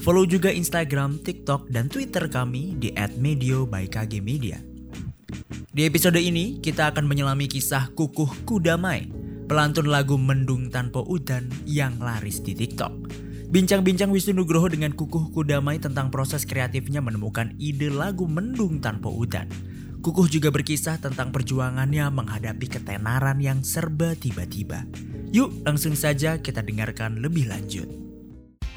Follow juga Instagram, TikTok, dan Twitter kami di @medio by KG Media. Di episode ini, kita akan menyelami kisah Kukuh Kudamai, pelantun lagu Mendung Tanpa Udan yang laris di TikTok. Bincang-bincang Wisnu Nugroho dengan Kukuh Kudamai tentang proses kreatifnya menemukan ide lagu Mendung Tanpa Udan. Kukuh juga berkisah tentang perjuangannya menghadapi ketenaran yang serba tiba-tiba. Yuk langsung saja kita dengarkan lebih lanjut.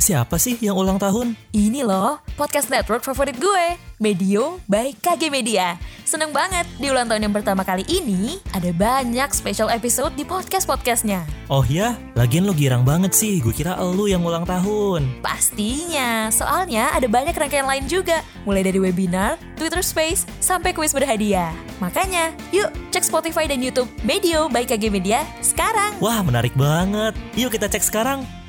siapa sih yang ulang tahun? Ini loh, podcast network favorit gue. Medio by KG Media. Seneng banget, di ulang tahun yang pertama kali ini, ada banyak special episode di podcast-podcastnya. Oh ya, lagian lo girang banget sih. Gue kira elu yang ulang tahun. Pastinya, soalnya ada banyak rangkaian lain juga. Mulai dari webinar, Twitter Space, sampai kuis berhadiah. Makanya, yuk cek Spotify dan Youtube Medio by KG Media sekarang. Wah, menarik banget. Yuk kita cek sekarang.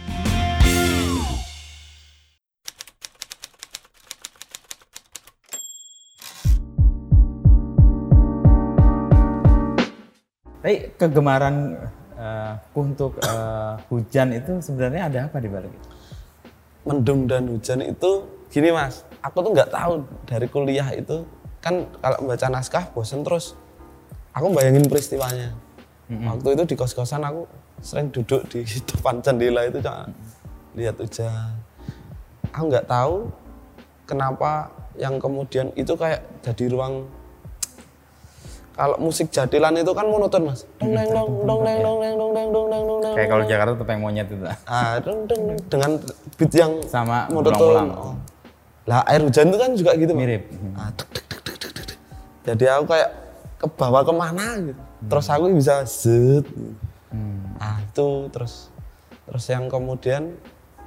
Tapi kegemaran uh, untuk uh, hujan itu sebenarnya ada apa di balik itu? mendung dan hujan itu gini mas aku tuh nggak tahu dari kuliah itu kan kalau membaca naskah bosen terus. Aku bayangin peristiwanya. Mm-hmm. waktu itu di kos-kosan aku sering duduk di depan jendela itu cuma lihat hujan. Aku nggak tahu kenapa yang kemudian itu kayak jadi ruang kalau musik jadilan itu kan monoton mas dong deng dong dong deng dong deng dong deng dong deng dong deng Kayak kalau Jakarta topeng monyet itu ah dong deng deng dengan beat yang Sama monoton. Oh. lah air hujan itu kan juga gitu. Mirip. Ah, jadi aku kayak ke bawah ke mana gitu terus aku bisa zet gitu. ah itu terus terus yang kemudian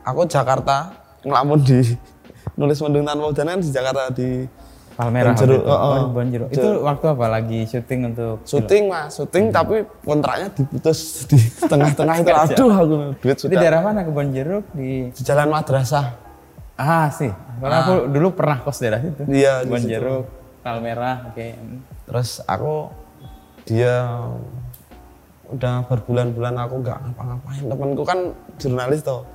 aku Jakarta ngelamun di nulis mendung tanpa hujan kan di Jakarta di Palmerah. Bonjero, waktu itu. oh, oh. Bonjero. Itu waktu apa? Lagi syuting untuk syuting mas syuting tapi kontraknya diputus di tengah-tengah itu aduh aku duit Itu sudah daerah mana kebon jeruk di di jalan madrasah Ah sih. Karena aku dulu pernah kos daerah situ. Iya, di jeruk, Palmerah, oke. terus aku dia udah berbulan-bulan aku nggak ngapa-ngapain temanku kan jurnalis toh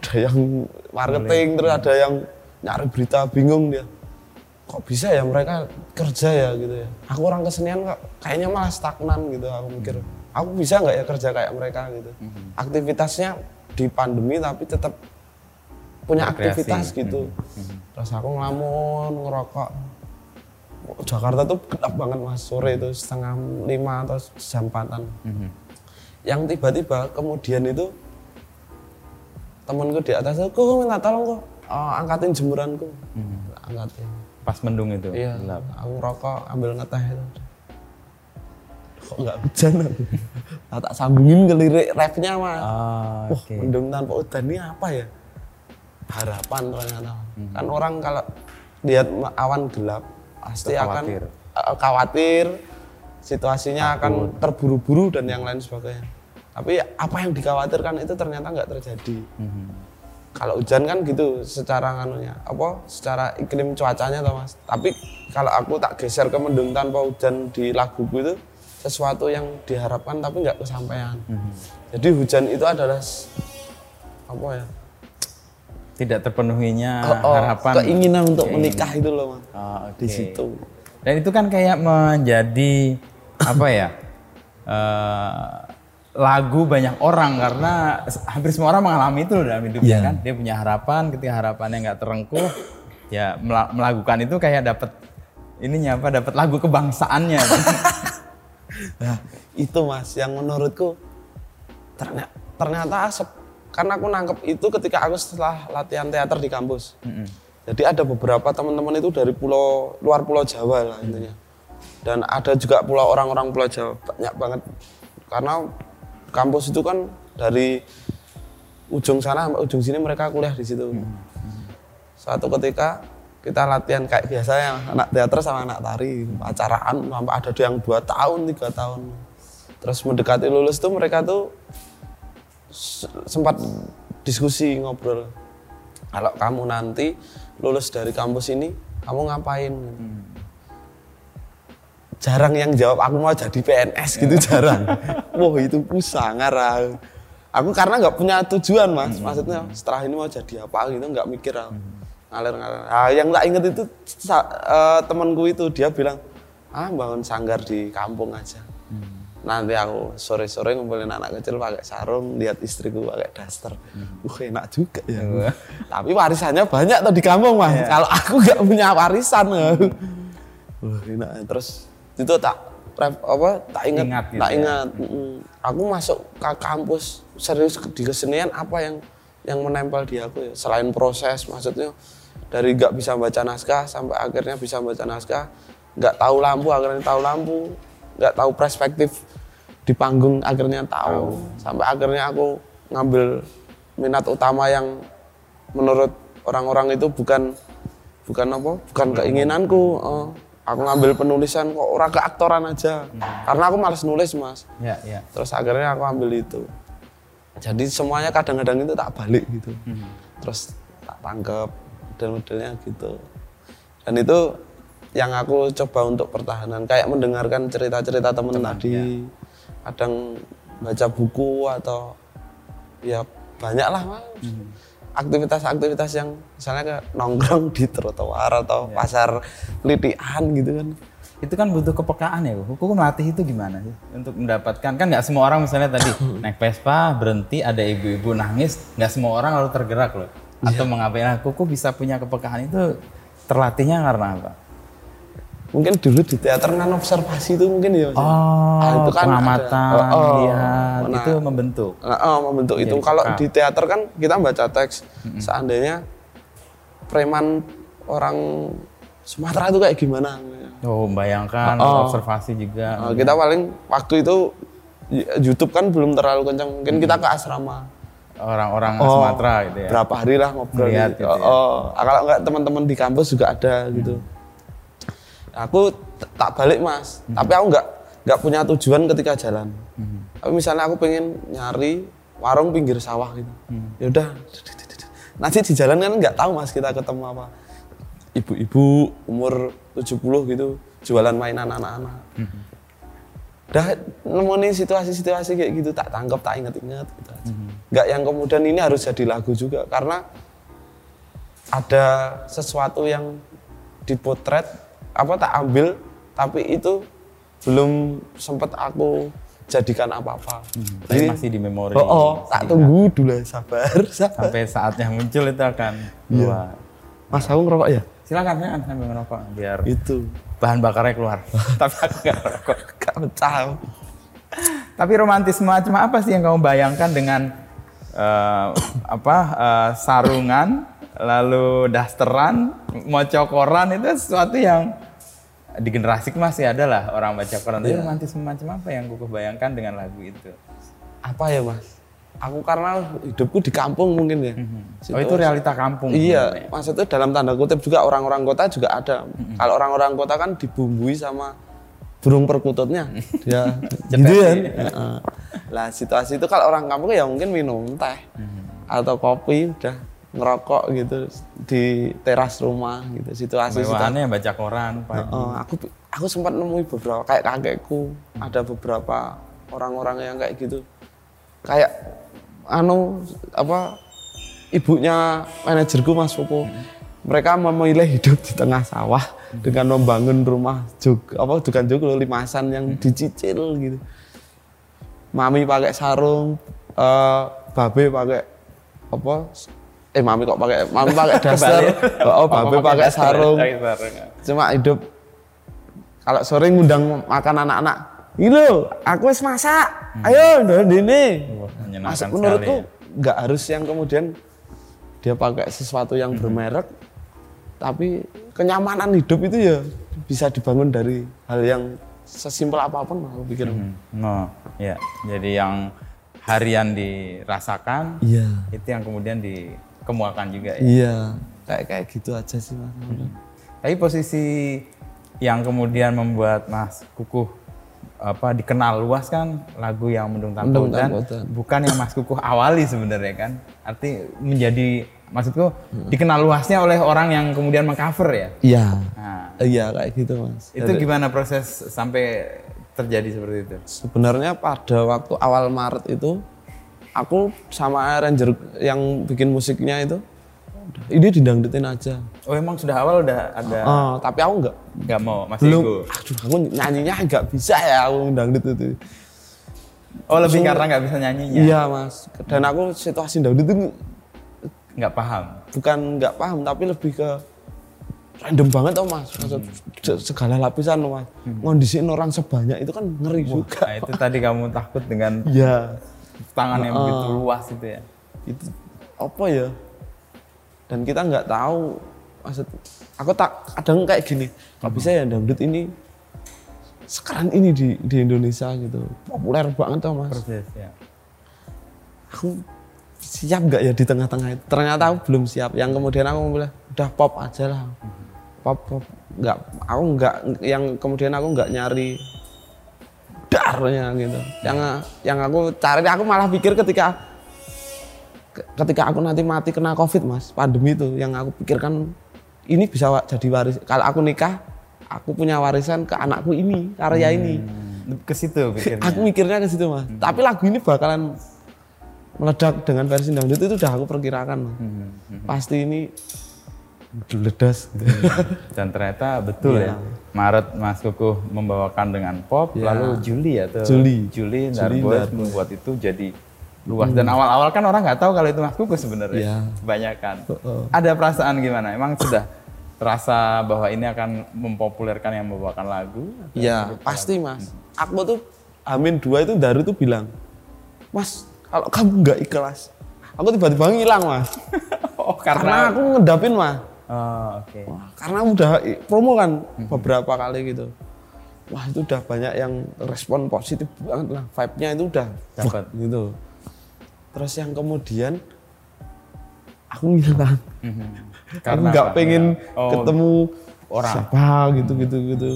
ada yang marketing terus ada yang nyari berita bingung dia kok bisa ya mereka kerja ya gitu ya? Aku orang kesenian kok kayaknya malah stagnan gitu aku mikir. Aku bisa nggak ya kerja kayak mereka gitu? Aktivitasnya di pandemi tapi tetap punya aktivitas gitu. Terus aku ngelamun ngerokok. Jakarta tuh gelap banget mas. Sore itu setengah lima atau jam empatan. Yang tiba-tiba kemudian itu temanku di atas kok minta tolong kok? Oh, angkatin jemuranku. Angkatin Pas mendung itu. iya gelap. aku ngerokok ambil ngeteh itu kok nggak hujan aku nah, tak sambungin ke lirik refnya mas Ah, Wah, oke. mendung tanpa udan ini apa ya? Harapan ternyata. Hmm. Kan orang kalau lihat awan gelap pasti Khawatir. akan eh, khawatir, situasinya akan terburu-buru dan yang lain sebagainya. Tapi apa yang dikhawatirkan itu ternyata nggak terjadi. Hmm. Kalau hujan kan gitu secara nganunya, apa secara iklim cuacanya toh Mas. Tapi kalau aku tak geser ke mendung tanpa hujan di laguku itu sesuatu yang diharapkan tapi nggak kesampaian. Hmm. Jadi hujan itu adalah apa ya? Tidak terpenuhinya Oh, oh, harapan. keinginan untuk Oke. menikah itu loh, Mas. Ah, oke. Di situ. Dan itu kan kayak menjadi apa ya? eh, lagu banyak orang karena hampir semua orang mengalami itu loh dalam hidupnya Iya. kan. Dia punya harapan, ketika harapannya nggak terengkuh, ya mela- melakukan itu kayak dapat ininya apa? Dapat lagu kebangsaannya. Nah, itu Mas yang menurutku ternyata ternyata sep- karena aku nangkep itu ketika aku setelah latihan teater di kampus. Jadi ada beberapa teman-teman itu dari pulau luar pulau Jawa lah intinya. Dan ada juga pulau orang-orang pulau Jawa banyak banget. Karena kampus itu kan dari ujung sana sampai ujung sini mereka kuliah di situ. Suatu ketika kita latihan kayak biasanya anak teater sama anak tari acaraan sampai ada yang dua tahun tiga tahun. Terus mendekati lulus tuh mereka tuh sempat diskusi ngobrol. Kalau kamu nanti lulus dari kampus ini kamu ngapain jarang yang jawab aku mau jadi PNS gitu jarang. Wah itu pusangar aku. aku karena nggak punya tujuan mas. Maksudnya setelah ini mau jadi apa gitu nggak mikir aku ngalir ngalir nah, yang tak inget itu eh, temanku itu dia bilang ah bangun sanggar di kampung aja. Nanti aku sore-sore ngumpulin anak kecil pakai sarung lihat istriku pakai daster. Uh enak juga ya. Tapi warisannya banyak tuh di kampung mas. Kalau aku nggak punya warisan wah enak. Terus itu tak apa tak ingat, Ingat gitu tak ya. ingat. Mm, aku masuk ke kampus serius di kesenian apa yang yang menempel di aku ya? Selain proses maksudnya dari nggak bisa baca naskah sampai akhirnya bisa baca naskah nggak tahu lampu akhirnya tahu lampu nggak tahu perspektif di panggung akhirnya tahu. Sampai akhirnya aku ngambil minat utama yang menurut orang-orang itu bukan bukan apa bukan keinginanku eh, aku ngambil penulisan kok orang keaktoran aja. Karena aku males nulis mas. Ya, ya. terus akhirnya aku ambil itu. Jadi semuanya kadang-kadang itu tak balik gitu. Terus tak tangkep model-modelnya gitu. Dan itu yang aku coba untuk pertahanan. Kayak mendengarkan cerita-cerita temen tadi. kadang baca buku atau ya banyak lah mas aktivitas-aktivitas yang misalnya kayak nongkrong di trotoar atau pasar litian gitu kan Itu kan butuh kepekaan ya, Bu. Kuku melatih itu gimana sih? Untuk mendapatkan, kan nggak semua orang misalnya tadi naik Vespa, berhenti, ada ibu-ibu nangis, nggak semua orang lalu tergerak loh. Atau mengabaikan, kuku bisa punya kepekaan itu terlatihnya karena apa? Mungkin dulu di teater kan observasi itu mungkin ya Mas. Oh, Ah, itu kan pengamatan, ada. Oh, oh. lihat, Nah, itu membentuk. Nah, oh, membentuk itu. Kalau di teater kan kita baca teks. Seandainya preman orang Sumatera itu kayak gimana? Oh, bayangkan, Oh. observasi juga. Nah, kita paling waktu itu YouTube kan belum terlalu kencang. Mungkin kita ke asrama. Orang-orang Oh, Sumatera gitu ya. Berapa hari lah ngobrol. Gitu. gitu ya. Oh, ah, kalau enggak teman-teman di kampus juga ada gitu. Aku tak balik mas, Hmm. tapi aku nggak nggak punya tujuan ketika jalan. Tapi misalnya aku pengen nyari warung pinggir sawah gitu. Hmm. Ya udah. Nanti di jalan kan nggak tahu mas kita ketemu apa. Ibu-ibu umur 70 gitu jualan mainan anak-anak. Hmm. Udah nemuin situasi-situasi kayak gitu tak tangkap tak inget-inget gitu aja. Hmm. Nggak yang kemudian ini harus jadi lagu juga karena ada sesuatu yang dipotret apa tak ambil tapi itu belum sempat aku jadikan apa-apa. Tapi masih di memori. oh, oh, tak tunggu dulu sabar, sabar. Sampai saatnya muncul itu akan Iya. keluar. Mas aku ngerokok ya? Silakan silakan sambil ngerokok biar Itu. bahan bakarnya keluar. Tapi aku nggak ngerokok. Gak pecah. Tapi romantisme macam apa sih yang kamu bayangkan dengan eh, apa eh, sarungan, lalu dasteran, moco koran itu sesuatu yang di generasi masih ada lah orang baca koran. Tapi romantisme macam apa yang kuku bayangkan dengan lagu itu? Apa ya mas? Aku karena hidupku di kampung mungkin ya. Oh itu realita kampung. Iya, maksudnya dalam tanda kutip juga orang-orang kota juga ada. Kalau orang-orang kota kan dibumbui sama burung perkututnya. Dia gitu. Heeh. Lah situasi itu kalau orang kampung ya mungkin minum teh atau kopi udah ngerokok gitu di teras rumah gitu situasi. Mewahannya baca koran. pagi. Heeh, aku aku sempat nemui beberapa kayak kakekku ada beberapa orang-orang yang kayak gitu kayak anu apa ibunya manajerku mas Popo mereka memilih hidup di tengah sawah dengan membangun rumah jog apa bukan jog loh, limasan yang dicicil gitu mami pakai sarung eh babe pakai apa eh mami kok pakai mami pakai daster oh babe pakai sarung Pakai sarung. cuma hidup. Kalau sore ngundang makan anak-anak. Ini loh aku wis masak. Ayo ndon ini Wah, menyenangkan masak menurutku ya. nggak harus yang kemudian dia pakai sesuatu yang bermerek tapi kenyamanan hidup itu ya bisa dibangun dari hal yang sesimpel apa pun aku pikir. No, ya. Jadi yang harian dirasakan, iya. itu yang kemudian dikemukakan juga ya. Iya, kayak kayak gitu aja sih mas. Tapi posisi yang kemudian membuat Mas Kukuh apa dikenal luas kan lagu yang mendung tanpa Mendung hujan Tanpa Hujan. bukan yang Mas Kukuh awali sebenarnya kan arti menjadi maksudku dikenal luasnya oleh orang yang kemudian mengcover ya Iya, nah, iya kayak gitu mas. itu gimana proses sampai terjadi seperti itu Sebenarnya pada waktu awal Maret itu aku sama arranger yang bikin musiknya itu ini didangdutin aja. oh emang sudah awal udah ada Oh, tapi aku nggak nggak mau masih belum. ego Aduh, aku nyanyinya nggak bisa ya aku dangdut itu. oh lebih karena nggak bisa nyanyinya Iya mas. Dan aku situasi dangdut itu nggak paham bukan nggak paham tapi lebih ke random banget tau mas. Maksud se- segala lapisan loh mas. Ngondisiin orang sebanyak itu kan ngeri juga. nah itu tadi kamu takut dengan Iya. Tangan yang begitu luas itu ya. Itu apa ya? Dan kita nggak tahu. Maksud aku tak kadang kayak gini nggak bisa ya dangdut ini sekarang ini di di Indonesia gitu? Populer banget tau mas. Proses ya. Aku siap nggak ya di tengah-tengah itu? Ternyata aku belum siap. Yang kemudian aku bilang udah pop aja lah. Pop pop. Nggak aku nggak yang kemudian aku nggak nyari darnya gitu. Yang yang aku cari aku malah pikir ketika ketika aku nanti mati kena covid mas pandemi itu yang aku pikirkan ini bisa jadi waris kalau aku nikah aku punya warisan ke anakku ini karya ini. Ke situ pikirnya. aku mikirnya ke situ mas. Tapi lagu ini bakalan meledak dengan versi dangdut itu udah aku perkirakan mas. Pasti ini ledas gitu. Dan ternyata betul Iya. ya. Maret Mas Kukuh membawakan dengan pop, Iya. lalu Juli ya tuh. Juli. Juli Juli Darboy membuat itu jadi luas. Dan awal-awal kan orang nggak tahu kalau itu Mas Kukuh sebenarnya. Iya. Kebanyakan. Heeh. Ada perasaan gimana? Emang sudah terasa bahwa ini akan mempopulerkan yang membawakan lagu? Iya pasti mas aku tuh Amin dua itu Daru tuh bilang Mas kalau kamu nggak ikhlas aku tiba-tiba ngilang mas oh, karena karena, aku ngedapin mas Oh, oke. Wah, karena udah promo kan beberapa kali gitu. Wah itu udah banyak yang respon positif banget lah. Vibe-nya itu udah Dapat. gitu. Terus yang kemudian aku ngilang Mhm. aku nggak pengen Oh, ketemu orang. siapa gitu gitu gitu.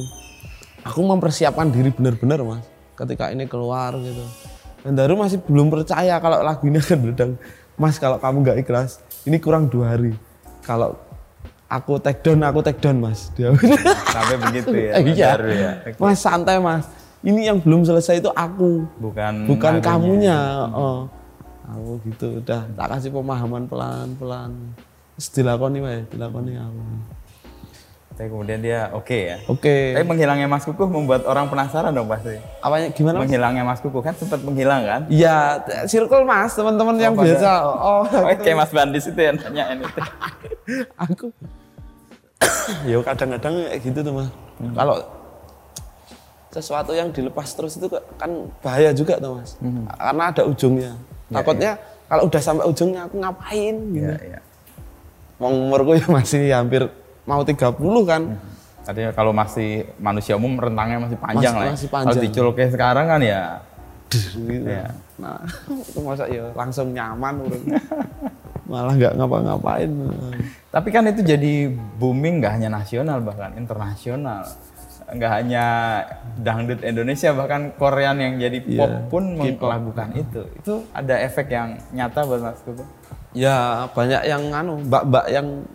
Aku mempersiapkan diri benar-benar mas. Ketika ini keluar gitu. Dan Daru masih belum percaya kalau lagu ini akan meledak mas kalau kamu nggak ikhlas ini kurang dua hari. Kalau aku take down aku take down mas dia Sampai begitu ya. Eh, iya Daru ya. Oke. mas santai mas ini yang belum selesai itu aku Bukan bukan kamunya oh aku gitu udah tak kasih pemahaman pelan pelan Terus dilakoni wae dilakoni aku Tapi kemudian dia oke ya. oke Tapi menghilangnya Mas Kukuh membuat orang penasaran dong pasti. apanya gimana? Menghilangnya Mas Kukuh kan sempat menghilang kan? Iya, circle mas, teman-teman yang pada- biasa. Oh, Oh, kayak Mas Bandis itu yang nanyain itu. aku. Yo kadang-kadang kayak gitu tuh mas. Kalau sesuatu yang dilepas terus itu kan bahaya juga tuh mas. Karena ada ujungnya. Takutnya kalau udah sampai ujungnya aku ngapain gitu. Iya, iya. Mau umurku ya masih hampir mau 30 kan. Artinya kalau masih manusia umum rentangnya masih panjang Masih- lah. ya. masih Kalau panjang. diculuk kayak sekarang kan ya gitu. Iya. Nah, itu masa ya langsung nyaman. Malah nggak ngapa-ngapain. Tapi kan itu jadi booming nggak hanya nasional bahkan internasional. Nggak hanya dangdut Indonesia bahkan Korean yang jadi pop Iya, pun melakukan itu. Itu ada efek yang nyata buat Mas. Ya banyak yang anu mbak-mbak yang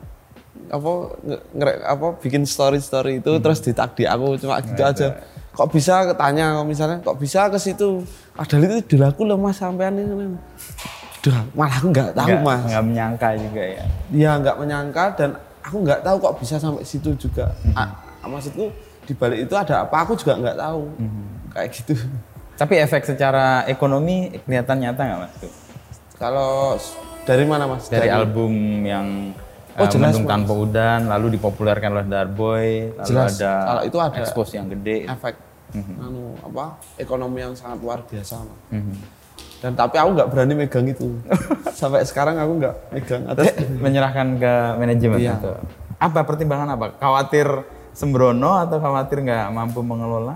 apa nge- ngere- apa bikin story story itu terus ditag di aku cuma gitu aja. Kok bisa ketanya kok misalnya kok bisa ke situ? Padahal itu dilaku loh mas sampean ini. Duh, malah aku nggak tahu Nggak- mas. Nggak menyangka juga ya. Dia nggak menyangka dan aku nggak tahu kok bisa sampai situ juga. Ah, maksudku di balik itu ada apa? Aku juga nggak tahu. Kayak gitu. Tapi efek secara ekonomi kelihatan nyata nggak Mas? Kalau dari mana mas? Dari album yang Oh, eh, jelas, Mendung. Tanpa Udan, lalu dipopulerkan oleh Darboy, lalu Jelas. ada, Kalau itu ada. expose yang gede. efek anu apa ekonomi yang sangat luar biasa Mas. Mhm. dan tapi aku nggak berani megang itu sampai sekarang aku nggak megang Terus menyerahkan ke manajemen Iya. itu. Apa pertimbangan apa? Khawatir sembrono atau khawatir nggak mampu mengelola?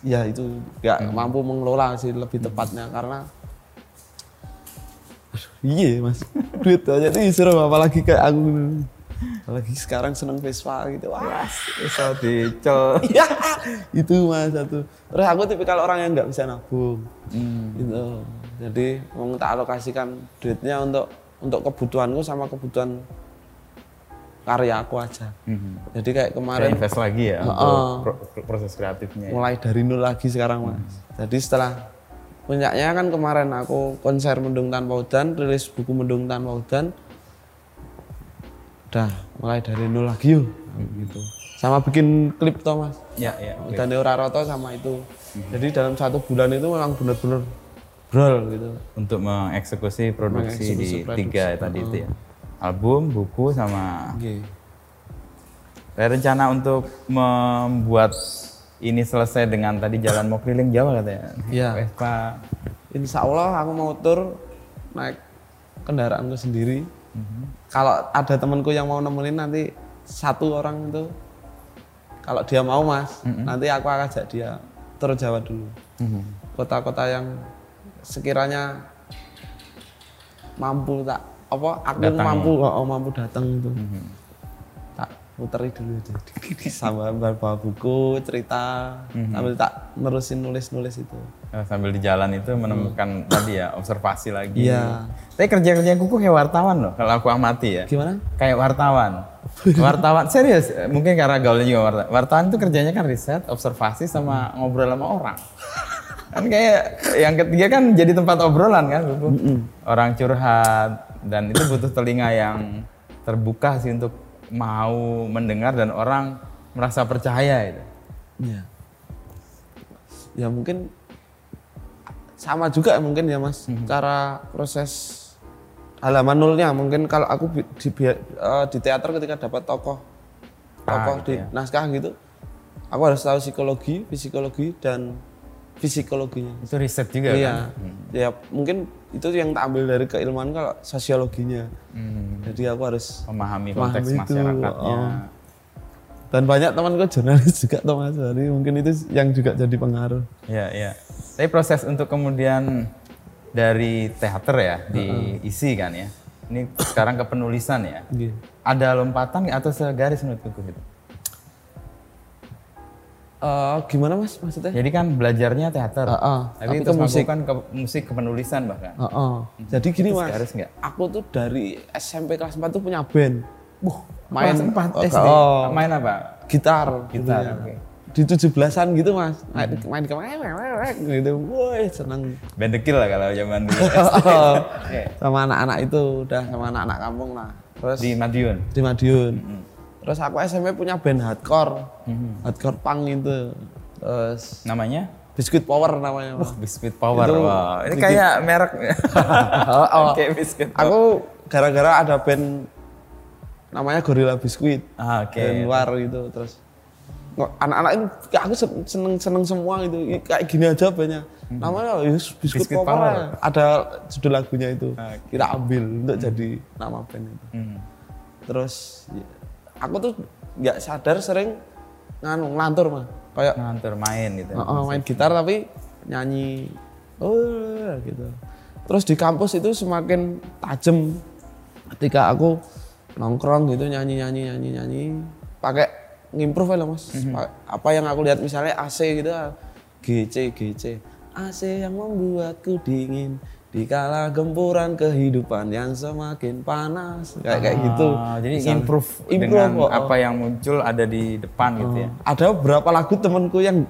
ya itu nggak mampu mengelola sih lebih tepatnya karena iya mas duit aja tuh disuruh apalagi kayak aku apalagi sekarang seneng Vespa gitu wah Bisa dicel. Iya, itu mas satu. Terus aku tipikal orang yang nggak bisa nabung, gitu. Jadi mau tak alokasikan duitnya untuk untuk kebutuhanku sama kebutuhan karya aku aja. Jadi kayak Kayak kemarin invest lagi ya Heeh. untuk pro- proses kreatifnya. ya. mulai dari nol lagi sekarang mas. Jadi setelah puncaknya kan kemarin aku konser Mendung Tanpa Hujan, rilis buku Mendung Tanpa Hujan. Udah mulai dari nol lagi yuk, gitu. Sama bikin klip toh mas. Ya, ya. dan Deora Roto sama itu. Jadi dalam satu bulan itu memang benar-benar brol gitu. Untuk mengeksekusi produksi di Mengeksekusi produksi. tiga ya tadi itu ya. Album, buku, sama Oke. Ada rencana untuk membuat ini selesai dengan tadi jalan mau keliling Jawa katanya. Iya. Vespa. Insya Allah aku mau tur naik kendaraanku sendiri. Kalau ada temanku yang mau nemenin nanti satu orang itu, kalau dia mau mas, nanti aku akan ajak dia tur Jawa dulu. Kota-kota yang sekiranya mampu tak apa aku Datang ya? mampu oh, mampu datang itu tak puteri dulu aja sama bawa buku cerita sambil tak nerusin nulis nulis itu Eh, Sambil di jalan itu menemukan tadi ya observasi lagi. Iya. Tapi kerja-kerja kuku kayak wartawan loh kalau aku amati ya. gimana Kayak wartawan. wartawan serius, mungkin karena gaulnya juga wartawan. Wartawan itu kerjanya kan riset, observasi sama ngobrol sama orang. kan kayak yang ketiga kan jadi tempat obrolan kan, Kuku. Orang curhat dan itu butuh telinga yang terbuka sih untuk mau mendengar dan orang merasa percaya itu. Iya. Ya mungkin sama juga mungkin ya mas cara proses halaman nolnya mungkin kalau aku di, bi- eh, di teater ketika dapat tokoh tokoh gitu di ya. naskah gitu aku harus tahu psikologi psikologi dan fisikologinya Itu riset juga iya kan. ya mungkin itu yang tak ambil dari keilmuan kalau sosiologinya Hmm. jadi aku harus Memahami konteks itu, masyarakatnya. oh. dan banyak temanku jurnalis juga tuh mas jadi mungkin itu yang juga jadi pengaruh Iya, iya. Tapi proses untuk kemudian dari teater ya diisi kan ya. Ini sekarang ke penulisan ya. Iya. Ada lompatan atau segaris menurut kuku Eh, gimana mas maksudnya? Jadi kan belajarnya teater. Heeh, Tapi, tapi itu ke musik. kan ke musik ke penulisan bahkan. Heeh. Jadi gini Itu mas, aku tuh dari SMP kelas 4 tuh punya band. Buh, Main- main empat oh, SD. oh. Main apa? Gitar. Gitar, oke. Di 17-an gitu mas, main, main ke gitu, woi seneng. Band The Kill lah kalau zaman dulu. Oke. sama anak-anak itu, udah sama anak-anak kampung lah. Terus Di Madiun. di Madiun. Terus aku SMP punya band hardcore, hardcore punk itu. Terus Namanya? Biskuit Power namanya. Wah, Biskuit Power. Itu Wah, ini kayak merek. oh. Kayak Biskuit Power. Aku gara-gara ada band namanya Gorilla Biskuit. Ah, oke. Band luar gitu terus anak-anak kayak aku sen- seneng seneng semua gitu kayak gini aja bandnya namanya ya Biskuit, Biskuit Power, Power. ada judul lagunya itu Oke. kita ambil untuk jadi nama band itu Hmm. terus ya, aku tuh nggak sadar sering nganu ngelantur mah kayak Ngantur main gitu. Oh, oh, main gitar tapi nyanyi oh gitu. Terus di kampus itu semakin tajam ketika aku nongkrong gitu nyanyi nyanyi nyanyi nyanyi pakai ngimprove lah mas. Pa- apa yang aku lihat misalnya AC gitu GC GC AC yang membuatku dingin di kala gempuran kehidupan yang semakin panas kayak kayak gitu Ah, jadi Misalnya. improve, Improve, dengan oh, oh. apa yang muncul ada di depan gitu ya. ada beberapa lagu temenku yang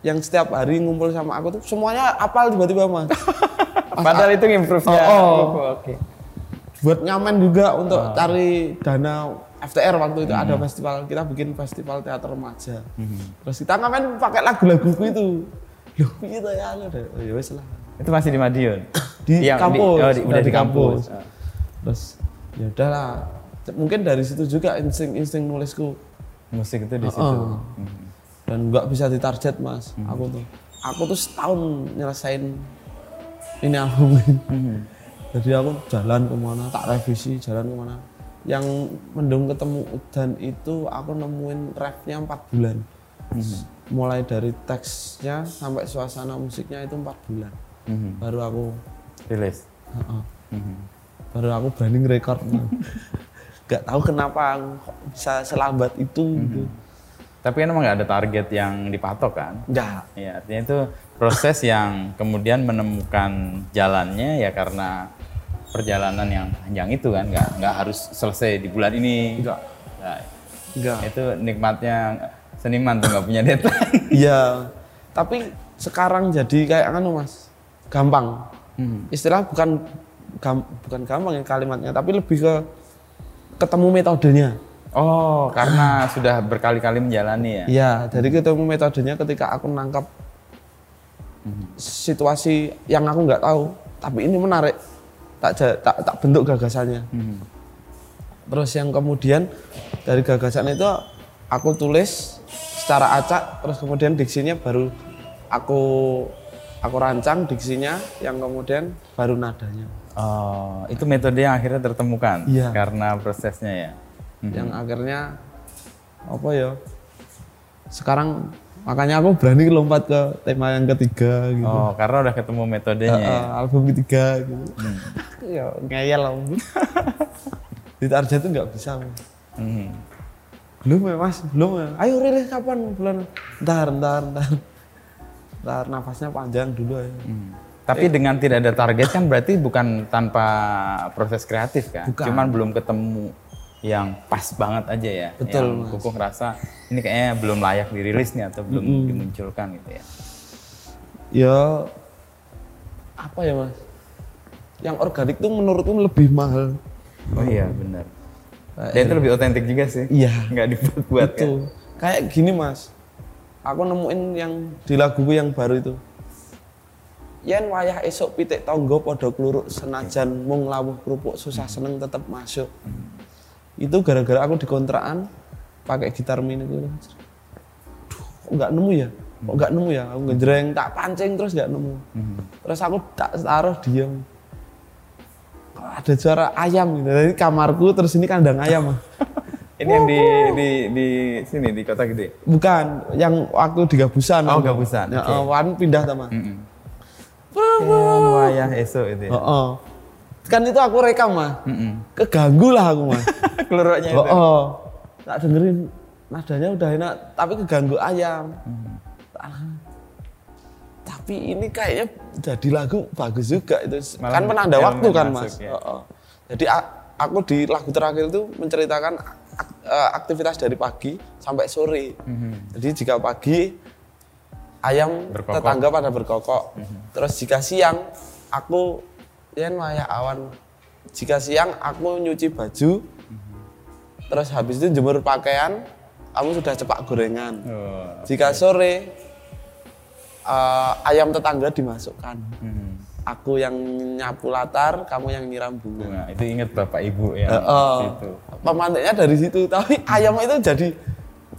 yang setiap hari ngumpul sama aku tuh semuanya apal tiba-tiba mas Padahal itu improve-nya. Oh, oh. Oke. buat ngamen juga untuk cari dana FTR waktu itu ada festival kita bikin festival teater remaja terus kita ngamen pakai lagu-laguku itu loh gitu ya udah oh, ya wes lah Itu masih di Madiun. di Yang kampus oh, di- udah di kampus. Ah. terus ya udahlah mungkin dari situ juga insting insting nulisku Musik itu di situ. Oh. Hmm. dan nggak bisa ditarget mas aku tuh aku tuh setahun nyelesain ini album ini Hmm. jadi aku jalan ke mana tak revisi jalan ke mana yang mendung ketemu dan itu aku nemuin refnya empat bulan Hmm. mulai dari teksnya sampai suasana musiknya itu empat bulan Mhm. baru aku Rilis. Heeh. baru aku berani ngerekord nggak tahu kenapa aku kok bisa selambat itu gitu Tapi kan emang nggak ada target yang dipatok kan? nggak Ya, artinya itu proses yang kemudian menemukan jalannya ya karena perjalanan yang panjang itu kan, nggak nggak harus selesai di bulan ini. Nggak. Nah, nggak itu nikmatnya seniman tuh nggak punya deadline. iya tapi sekarang jadi kayak anu mas gampang. Istilah bukan gam- bukan gampang ya kalimatnya tapi lebih ke ketemu metodenya. Oh, karena sudah berkali-kali menjalani ya. Iya, jadi ketemu metodenya ketika aku nangkap situasi yang aku nggak tahu, tapi ini menarik, tak tak, tak bentuk gagasannya. Terus yang kemudian dari gagasan itu aku tulis secara acak, terus kemudian diksinya baru aku aku rancang diksinya, yang kemudian baru nadanya. Oh, itu metode yang akhirnya tertemukan Iya. karena prosesnya ya. yang akhirnya apa ya sekarang makanya aku berani lompat ke tema yang ketiga gitu Oh, karena udah ketemu metodenya. ya. Eh, album ketiga gitu ya ngeyel lah di target itu nggak bisa. Hmm. belum ya mas belum ya ayo rilis kapan bulan ntar ntar ntar ntar nafasnya panjang dulu ya Hmm. Tapi dengan tidak ada target kan berarti bukan tanpa proses kreatif kan? Bukan. Cuman belum ketemu yang pas banget aja ya. Betul, Yang Mas. Kukuh ngerasa ini kayaknya belum layak dirilis nih atau belum dimunculkan gitu ya. ya apa ya mas yang organik tuh menurutku lebih mahal Oh iya benar. Dan itu lebih otentik juga sih. Iya. Nggak dibuat-buat kan. Itu. Kayak gini mas, aku nemuin yang di laguku yang baru itu. Yen wayah esok pitik tonggo podo kluruk senajan mung lawuh kerupuk susah seneng tetep masuk. Itu gara-gara aku di kontrakan pakai gitar mini itu. Duh, kok nggak nemu ya? Kok nggak nemu ya? Aku ngejreng tak pancing terus nggak nemu. Terus aku tak taruh diam. Ada suara ayam gitu. Dari kamarku terus ini kandang ayam. Ini yang di di di sini di kota gede. Bukan, yang waktu di Gabusan. Oh, Gabusan, Ya, eh, Wan pindah sama. Mm-mm. Kan wayah esok itu ya. Heeh. Kan itu aku rekam, mah. Mm-mm. Keganggu lah aku, mah. Keluruknya itu. Oh, tak dengerin nadanya udah enak, tapi keganggu ayam. Ah. Tapi ini kayaknya jadi lagu bagus juga itu. Malah kan penanda waktu kan, masuk, Mas. ya. Heeh. Jadi a- aku di lagu terakhir itu menceritakan ak- eh, aktivitas dari pagi sampai sore. Jadi jika pagi ayam Berkokok. tetangga pada berkokok. Terus jika siang aku yen wayah awan. Jika siang aku nyuci baju. Terus habis itu jemur pakaian, kamu sudah cepak gorengan. Oh. Jika sore eh, ayam tetangga dimasukkan. Hmm. Aku yang nyapu latar, kamu yang nyiram bunga. Nah, itu inget bapak ibu yang Heeh. itu. Pemantiknya dari situ, tapi ayam itu jadi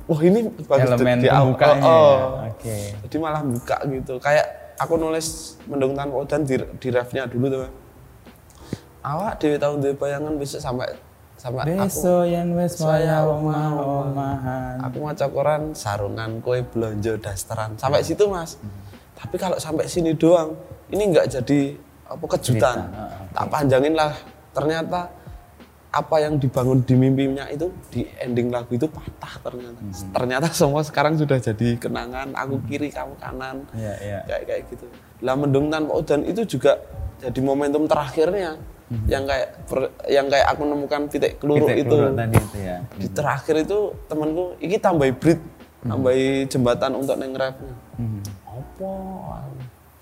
wah ini bagus Elemen di pembukanya Oh, oh. ya. Oke. Jadi malah buka gitu. Kayak aku nulis mendung tanpa udan di, di refnya dulu tuh. Awak dewi tahun dewi bayangan besok sampai sampai aku Besok yang wes Saya omah-omahan. aku maca koran sarungan kue belanja dasteran sampai situ mas tapi kalau sampai sini doang ini nggak jadi apa kejutan. Cerita, tak panjangin lah. Ternyata apa yang dibangun di mimpinya itu di ending lagu itu patah ternyata. Ternyata semua sekarang sudah jadi kenangan aku kiri kamu kanan. Iya, iya. kayak kayak gitu. Lah mendung tanpa udan itu juga jadi momentum terakhirnya. Yang kayak per- yang kayak aku nemukan titik keluruk Titik itu. tadi itu ya. di terakhir itu temanku iki tambahi brit tambahi jembatan untuk neng refnya. Hmm. apa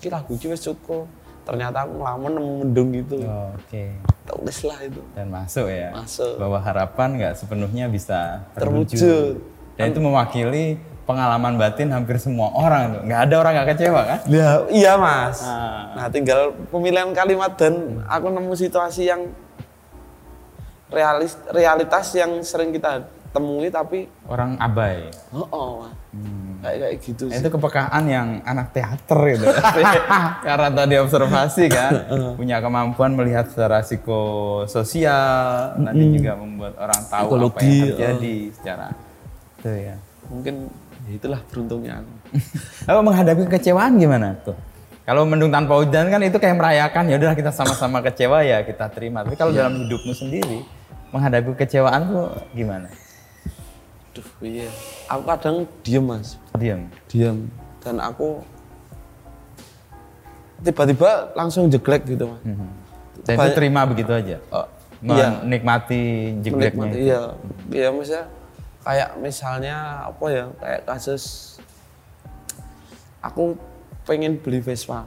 iki lagu wis cukup ternyata aku ngelamun nemu mendung gitu Oh, Oke. tulis lah itu Dan masuk ya. Masuk. Bahwa harapan nggak sepenuhnya bisa Terwujud. terwujud. Dan itu mewakili pengalaman batin hampir semua orang tuh. Nggak ada orang nggak kecewa kan? ya iya mas Ah. nah tinggal pemilihan kalimat dan aku nemu situasi yang realis realitas yang sering kita temui tapi Orang abai. oh, oh Mas. Kayak kayak gitu Nah, sih itu kepekaan yang anak teater gitu. Karena tadi observasi kan, punya kemampuan melihat secara psikososial, nanti juga membuat orang tahu apa Psikologi, yang terjadi secara itu ya. mungkin ya itulah beruntungnya aku Lalu menghadapi kekecewaan gimana tuh? Kalau mendung tanpa hujan kan itu kayak merayakan ya udah kita sama-sama kecewa ya kita terima. Tapi kalau dalam hidupmu sendiri menghadapi kecewaan tuh gimana? Duh, iya. Aku kadang diem mas, Diam. diem. Dan aku tiba-tiba langsung jeglek gitu mas. Dan itu terima begitu aja. Iya. Menikmati jegleknya. Menikmati, iya. Iya maksudnya kayak misalnya apa ya, kayak kasus aku pengen beli Vespa.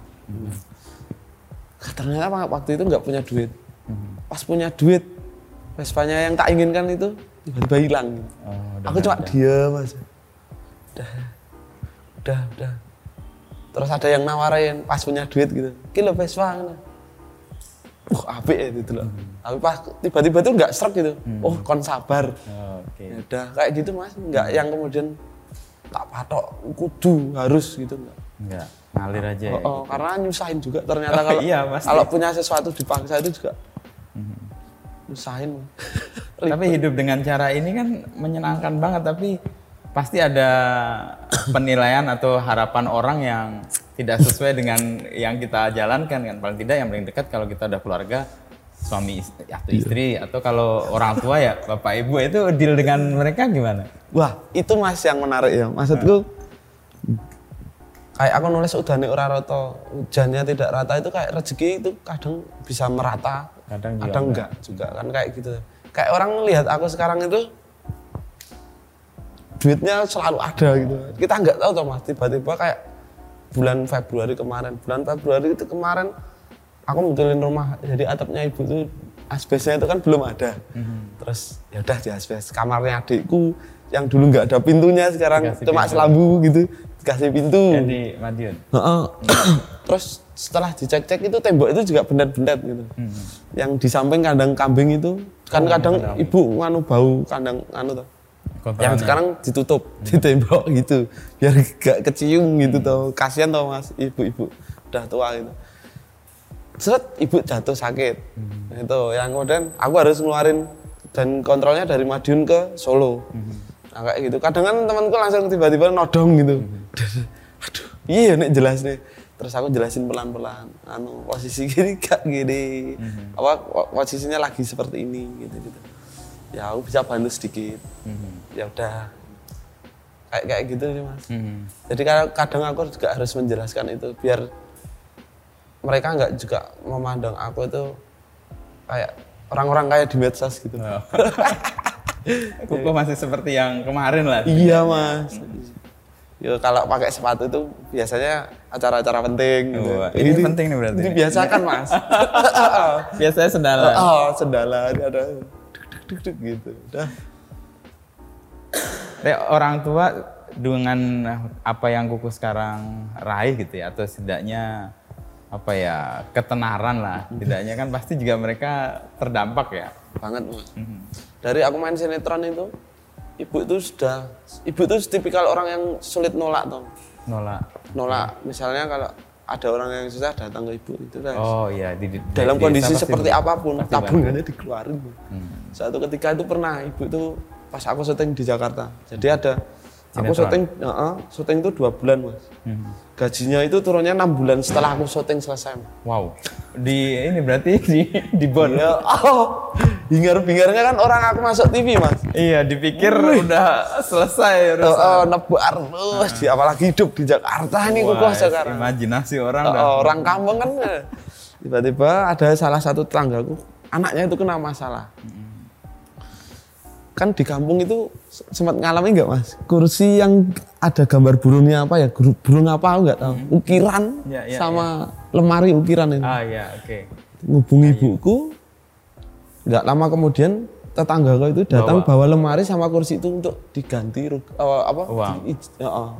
Ternyata wa- waktu itu nggak punya duit. Pas punya duit, Vespanya yang tak inginkan itu tiba-tiba hilang. Oh, udah aku nggak cuma ada. diam aja. Udah, udah, udah. Terus ada yang nawarin pas punya duit gitu. Kilo Vespa. Kan. Uh, apik ya gitu loh. Tapi pas tiba-tiba tuh nggak serak gitu. Oh, kon sabar. Oh, Oke. Ya udah kayak gitu mas. Nggak yang kemudian tak patok kudu harus gitu nggak. Enggak, ngalir aja ya. Oh, oh, karena nyusahin juga ternyata Oh, kalau iya, pasti. kalau punya sesuatu dipaksa itu juga nyusahin. Mas. Tapi hidup dengan cara ini kan menyenangkan banget tapi pasti ada penilaian atau harapan orang yang tidak sesuai dengan yang kita jalankan kan paling tidak yang paling dekat kalau kita udah keluarga suami ist- atau istri atau kalau orang tua ya bapak ibu itu deal dengan mereka gimana? Wah itu mas yang menarik ya. Maksudku kayak aku nulis udane ora rata, hujannya tidak rata itu kayak rezeki itu kadang bisa merata, Kadang juga kadang enggak juga kan kayak gitu. Kayak orang lihat aku sekarang itu duitnya selalu ada gitu. Kita nggak tahu toh mas, tiba-tiba kayak bulan Februari kemarin, bulan Februari itu kemarin aku betulin rumah, jadi atapnya ibu tuh asbesnya itu kan belum ada. Terus ya udah di asbes kamarnya adikku yang dulu nggak ada pintunya sekarang Dikasih cuma pintu. selambu gitu dikasih pintu. Madiun. Terus setelah dicek-cek itu tembok itu juga bendat-bendat gitu. Yang di samping kandang kambing itu kan kadang ibu nganu bau kandang anu tuh. Yang sekarang ditutup di tembok gitu biar gak kecium gitu tuh. Kasihan tuh Mas ibu-ibu udah tua gitu. Seret ibu jatuh sakit. Itu yang kemudian aku harus ngeluarin dan kontrolnya dari Madiun ke Solo. Nah, kayak gitu. Kadang kan temanku langsung tiba-tiba nodong gitu. Aduh, iya nek jelas nih. Terus aku jelasin pelan-pelan. Anu posisi gini gak gini. Apa po- posisinya lagi seperti ini gitu gitu. Ya aku bisa bantu sedikit. Ya udah. Kayak kayak gitu sih mas. Hmm. Jadi kadang, kadang aku juga harus menjelaskan itu biar mereka nggak juga memandang aku itu kayak orang-orang kayak di medsos gitu. Oh. Kuku masih seperti yang kemarin lah. Iya mas. Ya kalau pakai sepatu itu biasanya acara-acara penting. gitu. Wah, ini penting nih berarti. Dibiasakan mas. Biasanya sendala. oh sendala ini ada duk, duk, duk, gitu. Tapi orang tua dengan apa yang kuku sekarang raih gitu ya atau setidaknya apa ya ketenaran lah setidaknya kan pasti juga mereka terdampak ya Banget mas. Dari aku main sinetron itu, ibu itu sudah, ibu itu tipikal orang yang sulit nolak tuh. nolak Nolak. Misalnya kalau ada orang yang susah datang ke ibu itu dah. oh iya di, di- dalam di kondisi pasti seperti begitu. apa pun Pasti tabungannya dikeluarin Bu. suatu ketika itu pernah ibu itu pas aku syuting di Jakarta jadi ada aku Sinetron. syuting heeh, syuting itu dua bulan mas gajinya itu turunnya enam bulan setelah aku syuting selesai Mas. wow di ini berarti di di bon ya oh hingar bingarnya kan orang aku masuk TV mas. Iya dipikir udah selesai oh, urusan. oh, nebar. Terus di apalagi hidup di Jakarta ini kok sekarang. imajinasi orang Oh, dah. orang kampung kan eh, tiba-tiba ada salah satu tetanggaku anaknya itu kena masalah. Kan di kampung itu sempat ngalami nggak mas? Kursi yang ada gambar burungnya apa ya? Burung apa aku nggak tahu. Ukiran Ya, ya, sama lemari ukiran itu. Ah ya oke. Ngubungi ibuku nggak lama kemudian tetanggaku itu datang bawa. lemari sama kursi itu untuk diganti eh, apa Uang. di- oh.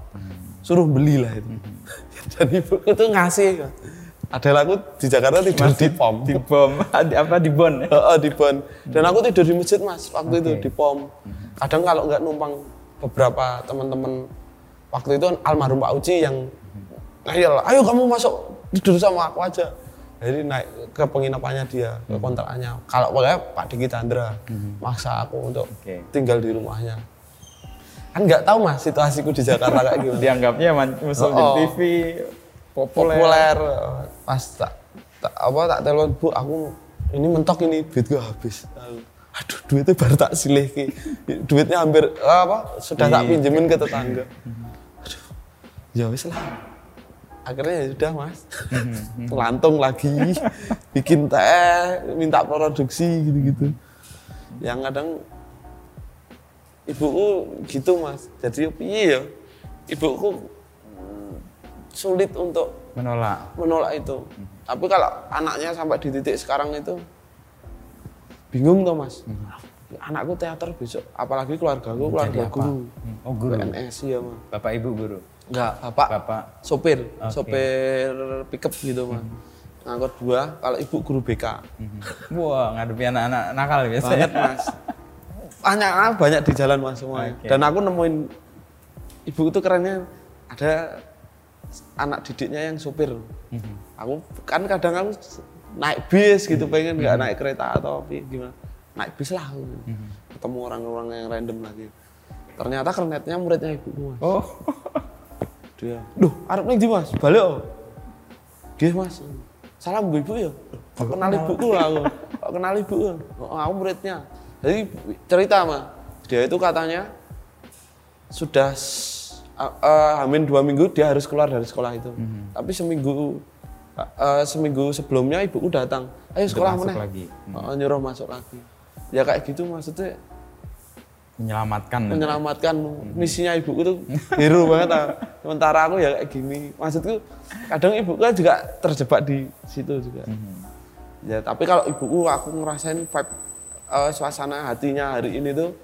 suruh belilah itu dan ibuku tuh ngasih adalah aku di Jakarta tidur di pom di bom di apa di bon ya? Heeh, di Bon. Dan aku tidur di masjid mas waktu itu di pom. Kadang kalau nggak numpang beberapa teman-teman waktu itu almarhum Pak Uci yang ayo ayo kamu masuk tidur sama aku aja. Jadi naik ke penginapannya dia, ke kontrakannya. Kalau boleh Pak Diki Chandra maksa aku untuk Oke. tinggal di rumahnya. Kan nggak tahu mas situasiku di Jakarta kayak gimana. dianggapnya musuh di Oh. TV Populer. populer. Pas tak, tak apa tak telepon bu aku ini mentok ini duit gue habis. Aduh duitnya baru tak silih ki. Duitnya hampir apa sudah tak pinjemin ke tetangga. Aduh, ya wis lah. Akhirnya ya sudah mas, lantung lagi, bikin teh, minta produksi gitu-gitu. Yang kadang ibuku gitu mas, jadi piye ya, ibuku sulit untuk Menolak. menolak itu. Tapi kalau anaknya sampai di titik sekarang itu bingung tuh mas. Anakku teater besok, apalagi keluargaku keluarga guru. Oh guru. PNS ya mas. Bapak ibu guru. Enggak, bapak, Bapak. sopir, sopir pickup gitu mas. Ngangkut dua, kalau ibu guru BK. Wah ngadepi anak-anak nakal biasa. Banget mas. Banyak banyak di jalan mas semuanya. Oke. Dan aku nemuin ibu itu kerennya ada anak didiknya yang sopir. Aku kan kadang aku naik bis gitu pengen nggak naik kereta atau apa gimana. Naik bis lah aku. Ketemu orang-orang yang random lagi. Ternyata kernetnya muridnya ibuku mas. Oh. Dia, duh, arep ning ndi Mas? Balik. oh." Nggih Mas. Salam Bu Ibu ya. Kok kenal ibuku aku. Kok kenal ibu ya? Oh, aku muridnya. Jadi cerita Mas. Dia itu katanya sudah uh, uh, hamin dua minggu dia harus keluar dari sekolah itu. Tapi seminggu uh, uh, seminggu sebelumnya ibuku datang. Ayo sekolah mana? lagi. Uh, nyuruh masuk lagi. Ya kayak gitu maksudnya Menyelamatkan. menyelamatkan. Misinya ibuku tuh hero banget ah. sementara aku ya kayak gini. Maksudku kadang ibuku kan juga terjebak di situ juga. Ya tapi kalau ibuku aku ngerasain vibe eh, suasana hatinya hari ini tuh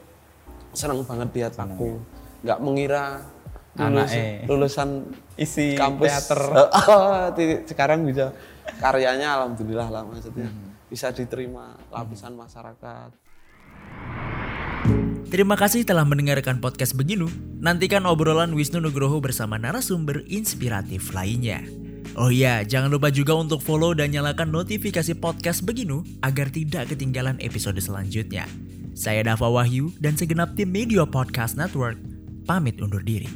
seneng banget lihat aku. nggak mengira lulus, lulusan Isi kampus. teater. Di- sekarang bisa. Karyanya alhamdulillah lah maksudnya. Bisa diterima lapisan masyarakat Terima kasih telah mendengarkan podcast Beginu. Nantikan obrolan Wisnu Nugroho bersama narasumber inspiratif lainnya. Oh iya, jangan lupa juga untuk follow dan nyalakan notifikasi podcast Beginu agar tidak ketinggalan episode selanjutnya. Saya Dava Wahyu dan segenap tim Media Podcast Network pamit undur diri.